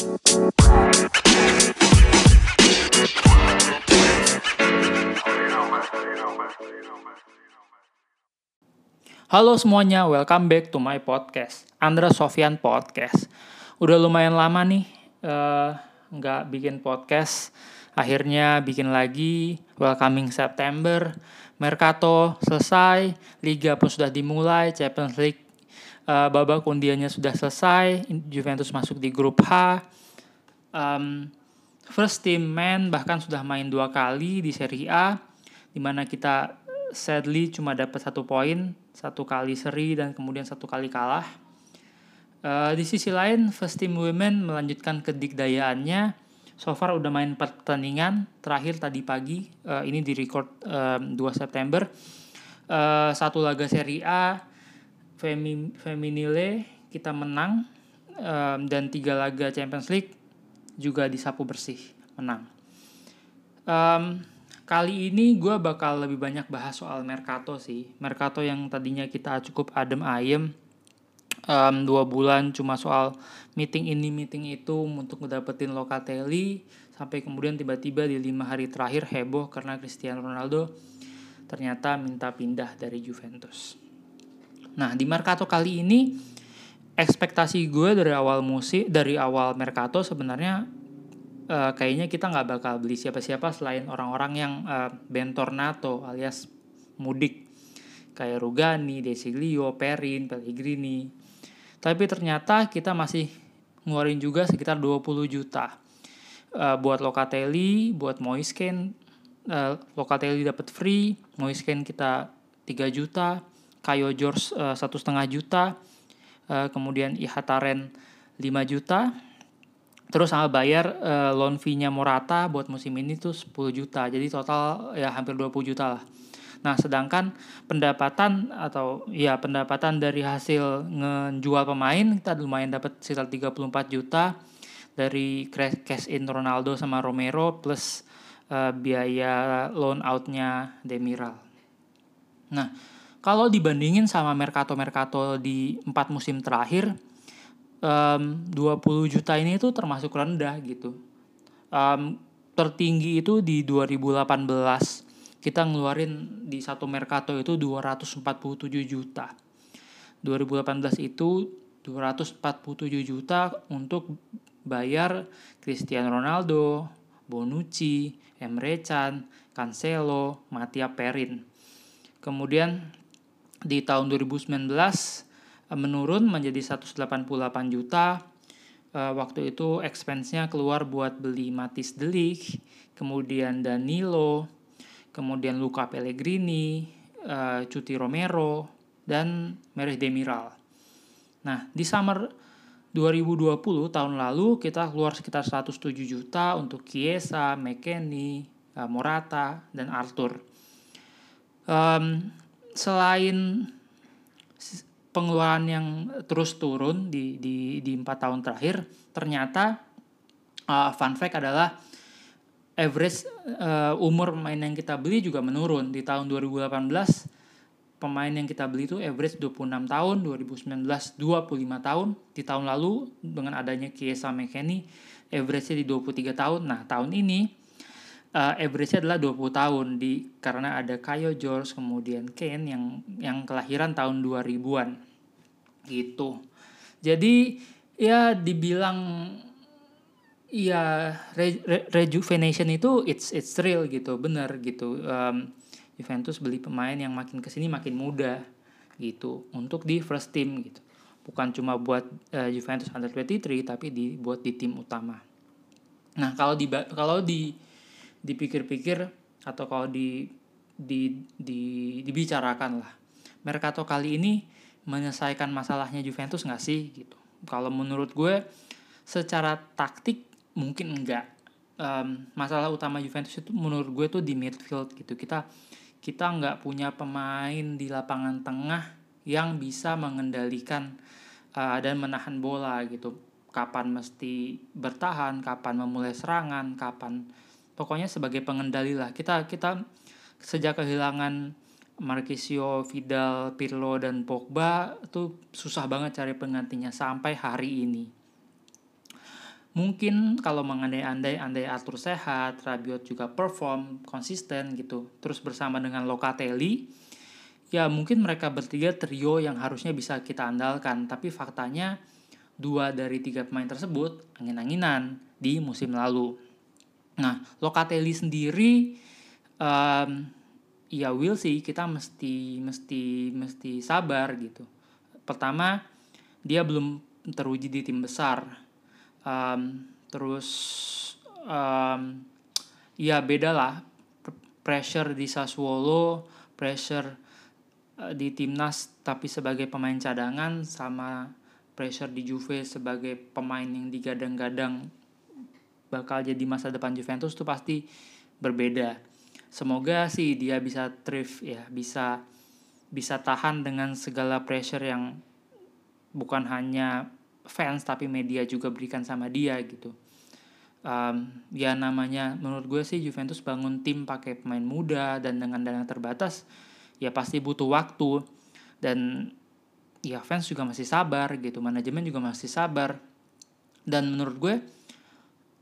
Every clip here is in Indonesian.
Halo semuanya, welcome back to my podcast, Andra Sofian Podcast. Udah lumayan lama nih uh, nggak bikin podcast, akhirnya bikin lagi. Welcoming September, Mercato selesai, Liga pun sudah dimulai, Champions League uh, babak undiannya sudah selesai, Juventus masuk di grup H. Um, first team man bahkan sudah main dua kali di Serie A, di mana kita sadly cuma dapat satu poin, satu kali seri dan kemudian satu kali kalah. Uh, di sisi lain, First Team Women melanjutkan kedikdayaannya. So far udah main pertandingan terakhir tadi pagi. Uh, ini di record um, 2 September. Uh, satu laga Serie A Femi, Feminile kita menang um, dan tiga laga Champions League juga disapu bersih menang. Um, Kali ini gue bakal lebih banyak bahas soal Mercato sih. Mercato yang tadinya kita cukup adem ayem. Um, dua bulan cuma soal meeting ini meeting itu untuk ngedapetin Locatelli sampai kemudian tiba-tiba di lima hari terakhir heboh karena Cristiano Ronaldo ternyata minta pindah dari Juventus. Nah di Mercato kali ini ekspektasi gue dari awal musim dari awal Mercato sebenarnya uh, kayaknya kita nggak bakal beli siapa-siapa selain orang-orang yang uh, bentor NATO alias mudik kayak Rugani, Desiglio, Perin, Pellegrini. Tapi ternyata kita masih ngeluarin juga sekitar 20 juta uh, buat Locatelli, buat Moisken. Uh, Locatelli dapat free, Moisken kita 3 juta, Kayo George satu setengah juta, uh, kemudian Ihataren 5 juta, Terus sama bayar uh, loan fee-nya Morata buat musim ini tuh 10 juta. Jadi total ya hampir 20 juta lah. Nah, sedangkan pendapatan atau ya pendapatan dari hasil ngejual pemain kita lumayan dapat sekitar 34 juta dari cash in Ronaldo sama Romero plus uh, biaya loan out-nya Demiral. Nah, kalau dibandingin sama Mercato-Mercato di empat musim terakhir, um, 20 juta ini itu termasuk rendah gitu. Um, tertinggi itu di 2018 kita ngeluarin di satu Mercato itu 247 juta. 2018 itu 247 juta untuk bayar Cristiano Ronaldo, Bonucci, Emre Can, Cancelo, Matia Perin. Kemudian di tahun 2019 Eh, menurun menjadi 188 juta. Uh, waktu itu expense-nya keluar buat beli Matis Delik, kemudian Danilo, kemudian Luca Pellegrini, uh, Cuti Romero, dan Merih Demiral. Nah, di summer 2020 tahun lalu kita keluar sekitar 107 juta untuk Chiesa, McKennie, Morata, dan Arthur. Um, selain pengeluaran yang terus turun di di di empat tahun terakhir ternyata uh, fun fact adalah average uh, umur pemain yang kita beli juga menurun. Di tahun 2018 pemain yang kita beli itu average 26 tahun 2019 25 tahun. Di tahun lalu dengan adanya Kiesa McKennie average-nya di 23 tahun. Nah tahun ini uh, average-nya adalah 20 tahun di karena ada Kayo George kemudian Kane yang yang kelahiran tahun 2000-an gitu. Jadi ya dibilang ya re, re, rejuvenation itu it's it's real gitu, bener gitu. Um, Juventus beli pemain yang makin ke sini makin muda gitu untuk di first team gitu. Bukan cuma buat uh, Juventus under 23 tapi dibuat di tim utama. Nah, kalau di kalau di dipikir-pikir atau kalau di di, di dibicarakan lah. Mercato kali ini menyelesaikan masalahnya Juventus nggak sih gitu. Kalau menurut gue secara taktik mungkin enggak. Um, masalah utama Juventus itu menurut gue tuh di midfield gitu. Kita kita nggak punya pemain di lapangan tengah yang bisa mengendalikan uh, dan menahan bola gitu. Kapan mesti bertahan, kapan memulai serangan, kapan pokoknya sebagai pengendali lah kita kita sejak kehilangan Marquisio, Vidal, Pirlo dan Pogba itu susah banget cari penggantinya sampai hari ini. mungkin kalau mengandai-andai andai Arthur sehat, Rabiot juga perform konsisten gitu, terus bersama dengan Locatelli, ya mungkin mereka bertiga trio yang harusnya bisa kita andalkan, tapi faktanya dua dari tiga pemain tersebut angin-anginan di musim lalu. Nah, Locatelli sendiri, um, ya will sih kita mesti mesti mesti sabar gitu. Pertama, dia belum teruji di tim besar um, terus um, ya beda lah pressure di Sassuolo pressure uh, di timnas tapi sebagai pemain cadangan sama pressure di Juve sebagai pemain yang digadang-gadang bakal jadi masa depan Juventus itu pasti berbeda. Semoga sih dia bisa thrift ya bisa bisa tahan dengan segala pressure yang bukan hanya fans tapi media juga berikan sama dia gitu. Um, ya namanya menurut gue sih Juventus bangun tim pakai pemain muda dan dengan dana terbatas ya pasti butuh waktu. Dan ya fans juga masih sabar gitu manajemen juga masih sabar. Dan menurut gue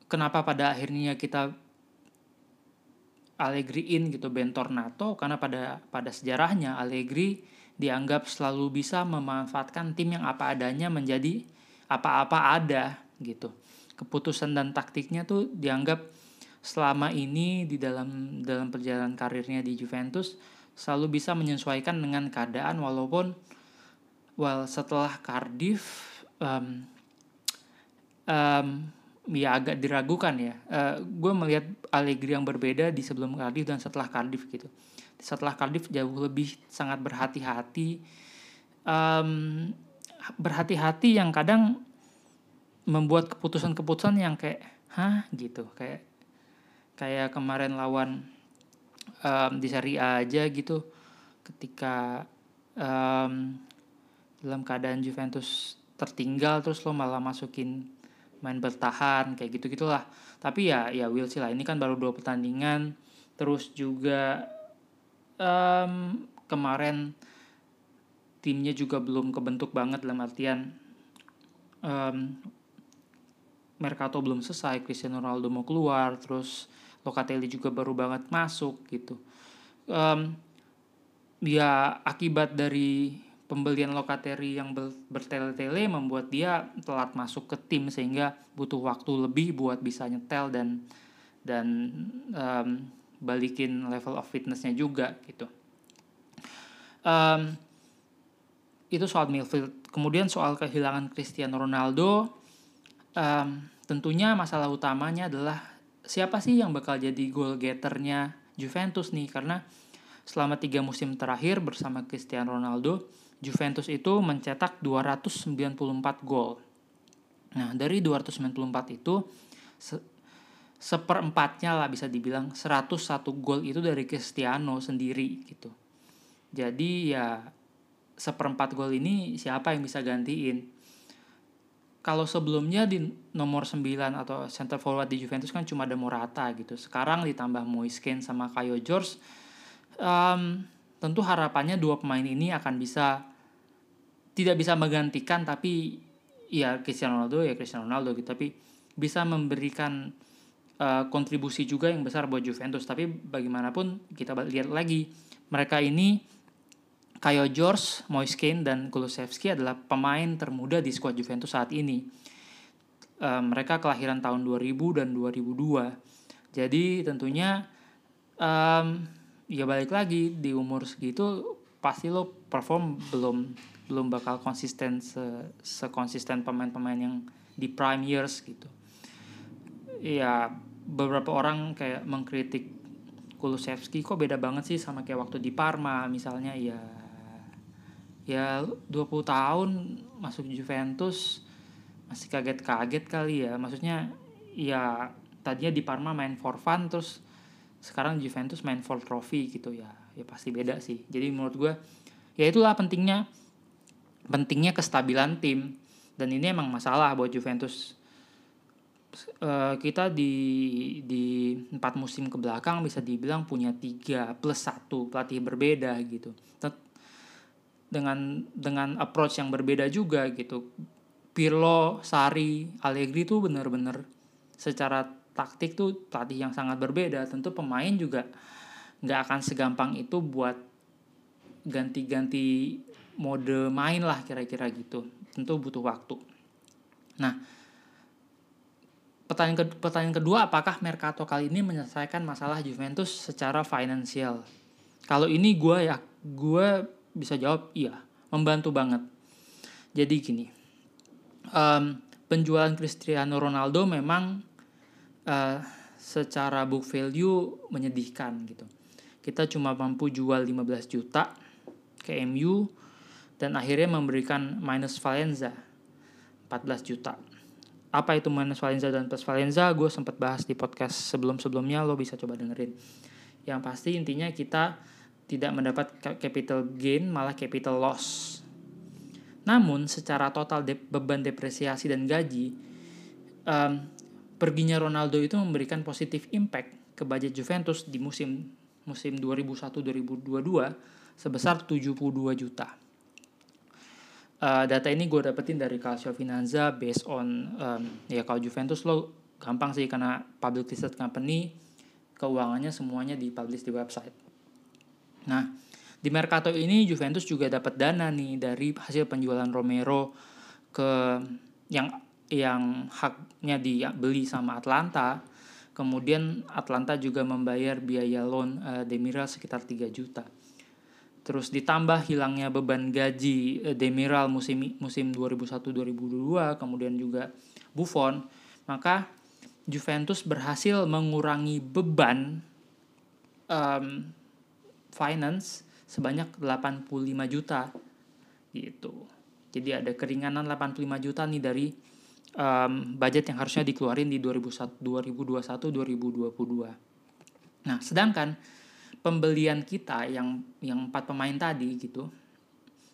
kenapa pada akhirnya kita Allegri in gitu bentor NATO? Karena pada pada sejarahnya Allegri dianggap selalu bisa memanfaatkan tim yang apa adanya menjadi apa-apa ada gitu. Keputusan dan taktiknya tuh dianggap selama ini di dalam dalam perjalanan karirnya di Juventus selalu bisa menyesuaikan dengan keadaan walaupun well setelah Cardiff um, um, ya agak diragukan ya. Uh, gue melihat Allegri yang berbeda di sebelum Cardiff dan setelah Cardiff gitu. Setelah Cardiff jauh lebih sangat berhati-hati um, berhati-hati yang kadang membuat keputusan-keputusan yang kayak hah? gitu. Kayak kayak kemarin lawan um, di Serie A aja gitu. Ketika um, dalam keadaan Juventus tertinggal terus lo malah masukin main bertahan kayak gitu gitulah tapi ya ya will sih lah ini kan baru dua pertandingan. Terus juga um, kemarin timnya juga belum kebentuk banget dalam artian um, Mercato belum selesai Cristiano Ronaldo mau keluar terus Locatelli juga baru banget masuk gitu. Um, ya akibat dari pembelian Locatelli yang bertele-tele membuat dia telat masuk ke tim sehingga butuh waktu lebih buat bisa nyetel dan dan um, balikin level of fitnessnya juga gitu um, itu soal midfield. Kemudian soal kehilangan Cristiano Ronaldo, um, tentunya masalah utamanya adalah siapa sih yang bakal jadi goal getternya Juventus nih karena selama tiga musim terakhir bersama Cristiano Ronaldo, Juventus itu mencetak 294 gol. Nah, dari 294 itu se seperempatnya lah bisa dibilang 101 gol itu dari Cristiano sendiri gitu. Jadi ya seperempat gol ini siapa yang bisa gantiin kalau sebelumnya di nomor 9 atau center forward di Juventus kan cuma ada Morata gitu sekarang ditambah Moiskin sama Kayo George um, tentu harapannya dua pemain ini akan bisa tidak bisa menggantikan tapi ya Cristiano Ronaldo ya Cristiano Ronaldo gitu tapi bisa memberikan uh, kontribusi juga yang besar buat Juventus tapi bagaimanapun kita lihat lagi mereka ini Kayo George, Moiskin, dan Kulusevski adalah pemain termuda di skuad Juventus saat ini. Uh, mereka kelahiran tahun 2000 dan 2002. Jadi tentunya um, ya balik lagi di umur segitu pasti lo perform belum belum bakal konsisten se sekonsisten pemain-pemain yang di prime years gitu. Ya beberapa orang kayak mengkritik Kulusevski kok beda banget sih sama kayak waktu di Parma? Misalnya ya ya 20 tahun masuk Juventus masih kaget-kaget kali ya. Maksudnya ya tadinya di Parma main for fun terus sekarang Juventus main for trophy gitu ya. Ya pasti beda sih. Jadi menurut gue ya itulah pentingnya pentingnya kestabilan tim. Dan ini emang masalah buat Juventus. Uh, kita di di empat musim ke belakang bisa dibilang punya tiga plus satu pelatih berbeda gitu. Dengan dengan approach yang berbeda juga gitu. Pirlo, Sari, Allegri tuh bener-bener secara taktik tuh pelatih yang sangat berbeda. Tentu pemain juga nggak akan segampang itu buat ganti-ganti mode main lah kira-kira gitu. Tentu butuh waktu. Nah, pertanyaan, ke, pertanyaan kedua, apakah Mercato kali ini menyelesaikan masalah Juventus secara finansial? Kalau ini gue ya, gue bisa jawab iya, membantu banget. Jadi gini, um, penjualan Cristiano Ronaldo memang uh, secara book value menyedihkan gitu. Kita cuma mampu jual 15 juta ke MU dan akhirnya memberikan minus Valenza 14 juta. Apa itu minus Valenza dan plus Valenza gue sempat bahas di podcast sebelum-sebelumnya lo bisa coba dengerin. Yang pasti intinya kita tidak mendapat capital gain malah capital loss. Namun secara total de beban depresiasi dan gaji um, perginya Ronaldo itu memberikan positif impact ke budget Juventus di musim musim 2001-2022 sebesar 72 juta. Uh, data ini gue dapetin dari Calcio Finanza based on um, ya kalau Juventus lo gampang sih karena public listed company keuangannya semuanya dipublish di website. Nah, di Mercato ini Juventus juga dapat dana nih dari hasil penjualan Romero ke yang yang haknya dibeli sama Atlanta. Kemudian Atlanta juga membayar biaya loan uh, Demiral sekitar 3 juta terus ditambah hilangnya beban gaji eh, Demiral musim musim 2001-2022 kemudian juga Buffon maka Juventus berhasil mengurangi beban um, finance sebanyak 85 juta gitu. Jadi ada keringanan 85 juta nih dari um, budget yang harusnya dikeluarin di 2021 2022 nah sedangkan pembelian kita yang yang empat pemain tadi gitu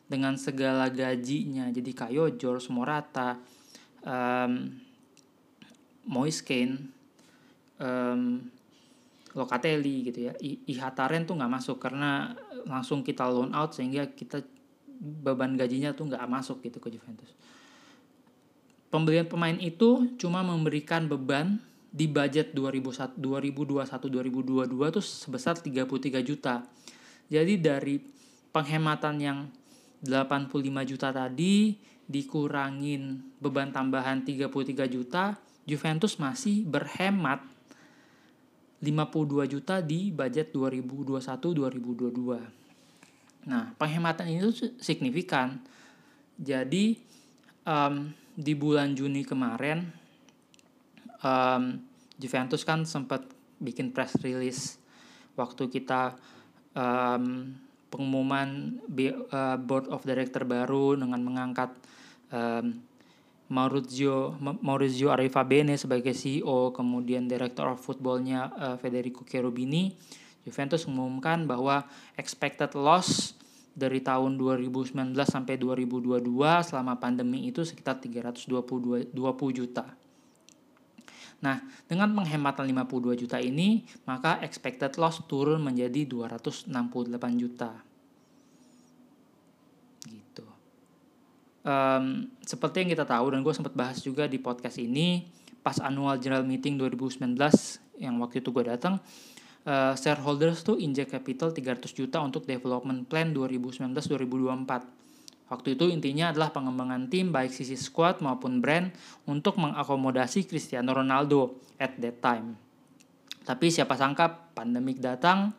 dengan segala gajinya. Jadi Kayo George Morata um, Moise Kane um, Locatelli gitu ya. Ihataren tuh nggak masuk karena langsung kita loan out sehingga kita beban gajinya tuh nggak masuk gitu ke Juventus. Pembelian pemain itu cuma memberikan beban di budget 2021 2022 tuh sebesar 33 juta. Jadi dari penghematan yang 85 juta tadi dikurangin beban tambahan 33 juta, Juventus masih berhemat 52 juta di budget 2021-2022. Nah, penghematan ini tuh signifikan. Jadi um, di bulan Juni kemarin um, Juventus kan sempat bikin press release waktu kita um, pengumuman uh, board of director baru dengan mengangkat um, Maurizio Maurizio Arrivabene sebagai CEO, kemudian Director of Footballnya uh, Federico Cherubini, Juventus mengumumkan bahwa expected loss dari tahun 2019 sampai 2022 selama pandemi itu sekitar 322 20 juta. Nah, dengan penghematan 52 juta ini, maka expected loss turun menjadi 268 juta. Gitu. Um, seperti yang kita tahu dan gue sempat bahas juga di podcast ini, pas annual general meeting 2019 yang waktu itu gue datang, uh, shareholders tuh inject capital 300 juta untuk development plan 2019-2024 Waktu itu intinya adalah pengembangan tim baik sisi squad maupun brand untuk mengakomodasi Cristiano Ronaldo at that time. Tapi siapa sangka pandemik datang,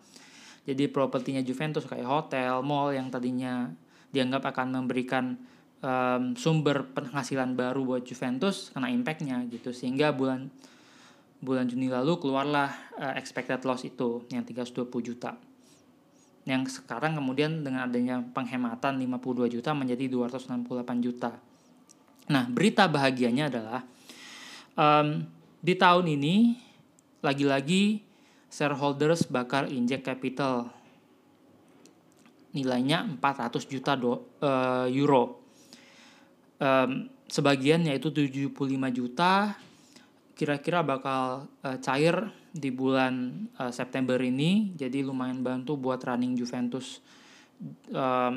jadi propertinya Juventus kayak hotel, mall yang tadinya dianggap akan memberikan um, sumber penghasilan baru buat Juventus kena impactnya gitu sehingga bulan bulan Juni lalu keluarlah uh, expected loss itu yang 320 juta yang sekarang kemudian dengan adanya penghematan 52 juta menjadi 268 juta. Nah, berita bahagianya adalah um, di tahun ini lagi-lagi shareholders bakal inject capital nilainya 400 juta do, uh, euro. Um, sebagian yaitu 75 juta kira-kira bakal uh, cair di bulan uh, September ini jadi lumayan bantu buat running Juventus um,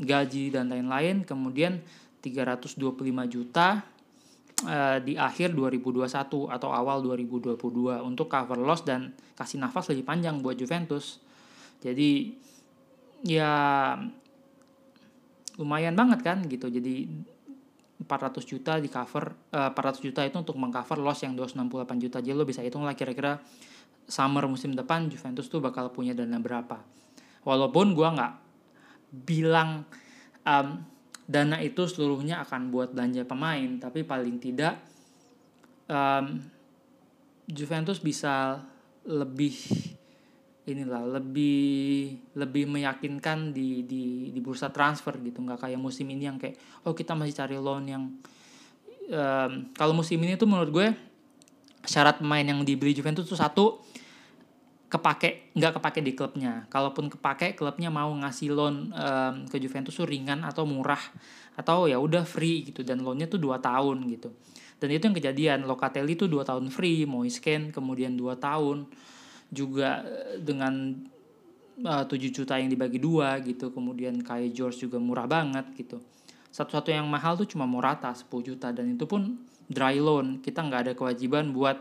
gaji dan lain-lain kemudian 325 juta uh, di akhir 2021 atau awal 2022 untuk cover loss dan kasih nafas lebih panjang buat Juventus. Jadi ya lumayan banget kan gitu. Jadi 400 juta di cover uh, 400 juta itu untuk mengcover loss yang 268 juta. Jadi lo bisa hitung lah kira-kira summer musim depan Juventus tuh bakal punya dana berapa. Walaupun gua nggak bilang um, dana itu seluruhnya akan buat belanja pemain tapi paling tidak um, Juventus bisa lebih inilah lebih lebih meyakinkan di di di bursa transfer gitu. Nggak kayak musim ini yang kayak oh kita masih cari loan yang um, kalau musim ini tuh menurut gue syarat pemain yang dibeli Juventus tuh satu kepake nggak kepake di klubnya. Kalaupun kepake klubnya mau ngasih loan um, ke Juventus tuh ringan atau murah atau ya udah free gitu. Dan loannya tuh dua tahun gitu. Dan itu yang kejadian. Locatelli tuh dua tahun free Moisken kemudian dua tahun juga eh, dengan uh, 7 juta yang dibagi dua gitu. Kemudian kayak George juga murah banget gitu. Satu-satu yang mahal tuh cuma Morata 10 juta. Dan itu pun dry loan. Kita nggak ada kewajiban buat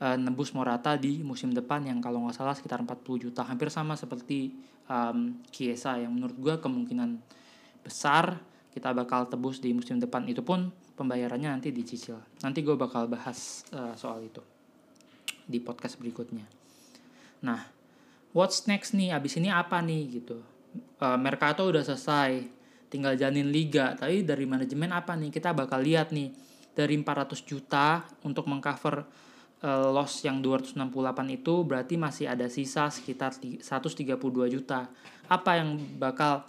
uh, nebus Morata di musim depan yang kalau nggak salah sekitar 40 juta. Hampir sama seperti um, Kiesa yang menurut gue kemungkinan besar kita bakal tebus di musim depan. Itu pun pembayarannya nanti dicicil. Nanti gue bakal bahas uh, soal itu di podcast berikutnya nah what's next nih? Abis ini apa nih gitu. Uh, Mercato udah selesai tinggal janin liga. Tapi dari manajemen apa nih? Kita bakal lihat nih dari 400 juta untuk mengcover uh, loss yang 268 itu berarti masih ada sisa sekitar 132 juta. Apa yang bakal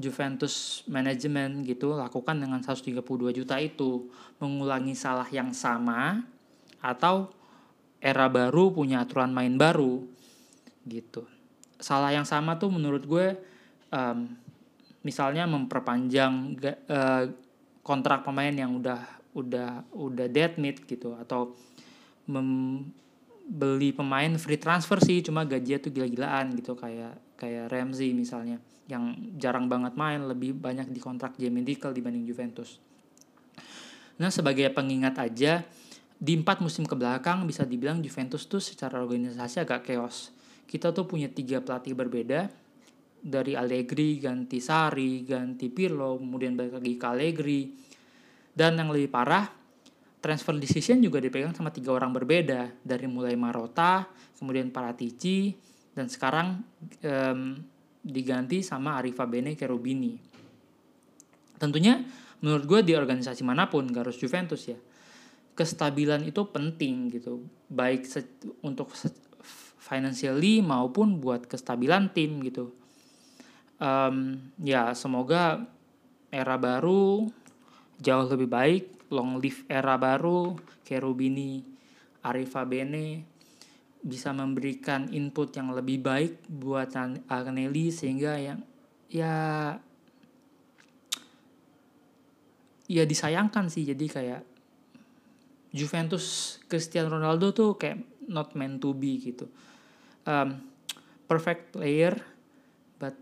Juventus manajemen gitu lakukan dengan 132 juta itu? Mengulangi salah yang sama atau era baru punya aturan main baru gitu. Salah yang sama tuh menurut gue um, misalnya memperpanjang uh, kontrak pemain yang udah udah udah dead meat gitu atau membeli pemain free transfer sih cuma gajinya tuh gila-gilaan gitu kayak kayak Ramsey misalnya yang jarang banget main lebih banyak di kontrak Jamie Dickel dibanding Juventus. Nah sebagai pengingat aja di empat musim ke belakang bisa dibilang Juventus tuh secara organisasi agak chaos. Kita tuh punya tiga pelatih berbeda. Dari Allegri ganti Sari ganti Pirlo kemudian balik lagi ke Allegri. Dan yang lebih parah transfer decision juga dipegang sama tiga orang berbeda. Dari mulai Marota, kemudian Paratici, dan sekarang um, diganti sama Arifa Bene Cherubini. Tentunya menurut gue di organisasi mana pun, gak harus Juventus ya, kestabilan itu penting gitu, baik untuk financially maupun buat kestabilan tim gitu. Um, ya semoga era baru jauh lebih baik. Long live era baru. Cherubini Arifa Bene bisa memberikan input yang lebih baik buat Agnelli sehingga yang ya ya disayangkan sih. Jadi kayak Juventus Cristiano Ronaldo tuh kayak not meant to be gitu um, perfect player but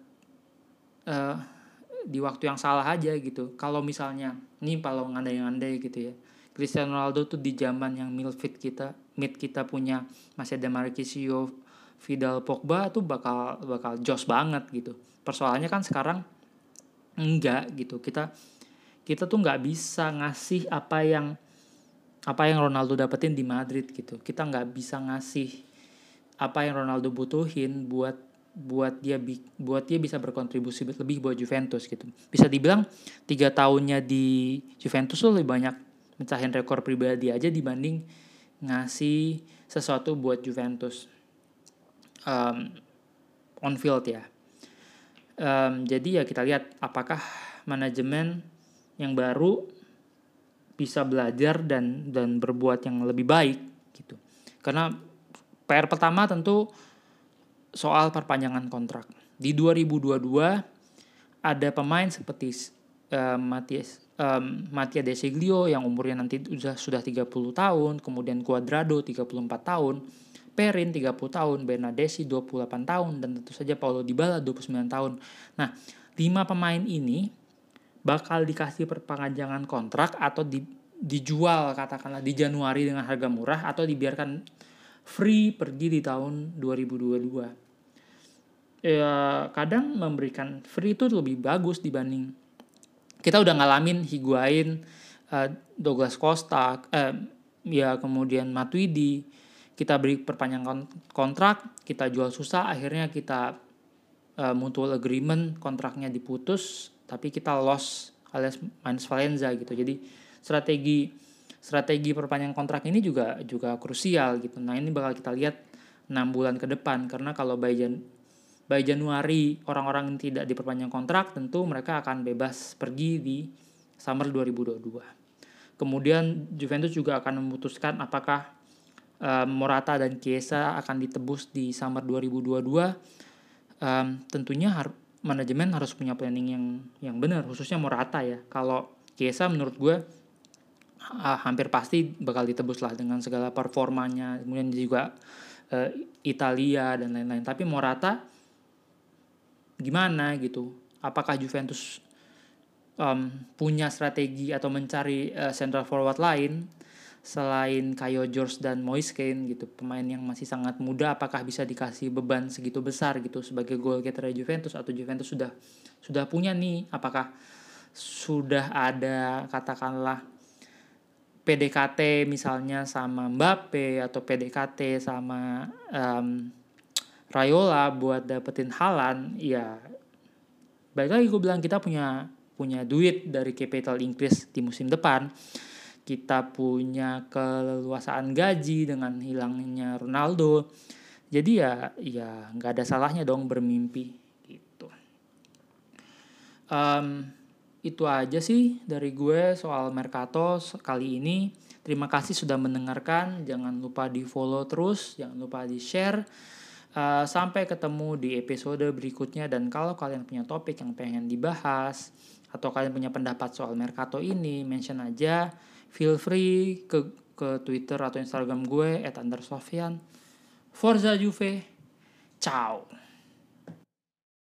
uh, di waktu yang salah aja gitu. Kalau misalnya ini kalau ngandai-ngandai gitu ya. Cristiano Ronaldo tuh di zaman yang midfield kita mid kita punya masih ada Marquisio Vidal Pogba tuh bakal bakal jos banget gitu. Persoalannya kan sekarang enggak gitu. Kita kita tuh nggak bisa ngasih apa yang apa yang Ronaldo dapetin di Madrid gitu. Kita nggak bisa ngasih apa yang Ronaldo butuhin buat buat dia buat dia bisa berkontribusi lebih buat Juventus gitu. Bisa dibilang tiga tahunnya di Juventus tuh lebih banyak mencahin rekor pribadi aja dibanding ngasih sesuatu buat Juventus um, on field ya. Um, jadi ya kita lihat apakah manajemen yang baru bisa belajar dan dan berbuat yang lebih baik gitu. Karena PR pertama tentu soal perpanjangan kontrak. Di 2022 ada pemain seperti uh, Matias um, Mattia Deseglio yang umurnya nanti sudah sudah 30 tahun, kemudian Cuadrado 34 tahun, Perin 30 tahun, Bernadesi 28 tahun dan tentu saja Paulo Dybala 29 tahun. Nah, lima pemain ini bakal dikasih perpanjangan kontrak atau di, dijual katakanlah di Januari dengan harga murah atau dibiarkan free pergi di tahun 2022. Ya kadang memberikan free itu lebih bagus dibanding kita udah ngalamin Higuain, uh, Douglas Costa, uh, ya kemudian Matuidi, kita beri perpanjangan kontrak, kita jual susah, akhirnya kita uh, mutual agreement kontraknya diputus, tapi kita loss alias minus Valenza gitu. Jadi strategi strategi perpanjangan kontrak ini juga juga krusial gitu. Nah ini bakal kita lihat enam bulan ke depan karena kalau by, Jan, by Januari orang-orang yang tidak diperpanjang kontrak tentu mereka akan bebas pergi di summer 2022. Kemudian Juventus juga akan memutuskan apakah uh, Morata dan Chiesa akan ditebus di summer 2022 um, tentunya har manajemen harus punya planning yang yang benar khususnya mau rata ya kalau Kiesa menurut gue uh, hampir pasti bakal ditebus lah dengan segala performanya kemudian juga uh, Italia dan lain-lain. Tapi mau rata gimana gitu? Apakah Juventus um, punya strategi atau mencari uh, central forward lain selain Kayo George dan Moise Kean gitu? Pemain yang masih sangat muda apakah bisa dikasih beban segitu besar gitu sebagai goal getter Juventus atau Juventus sudah sudah punya nih? Apakah sudah ada katakanlah PDKT misalnya sama Mbappe atau PDKT sama um, Rayola buat dapetin Halan ya baik lagi gue bilang kita punya punya duit dari capital increase di musim depan. Kita punya keleluasaan gaji dengan hilangnya Ronaldo. Jadi ya ya nggak ada salahnya dong bermimpi gitu. Um, itu aja sih dari gue soal Mercato kali ini. Terima kasih sudah mendengarkan. Jangan lupa di follow terus jangan lupa di share uh, sampai ketemu di episode berikutnya. Dan kalau kalian punya topik yang pengen dibahas atau kalian punya pendapat soal Mercato ini mention aja. Feel free ke ke Twitter atau Instagram gue @andersofian Forza Juve ciao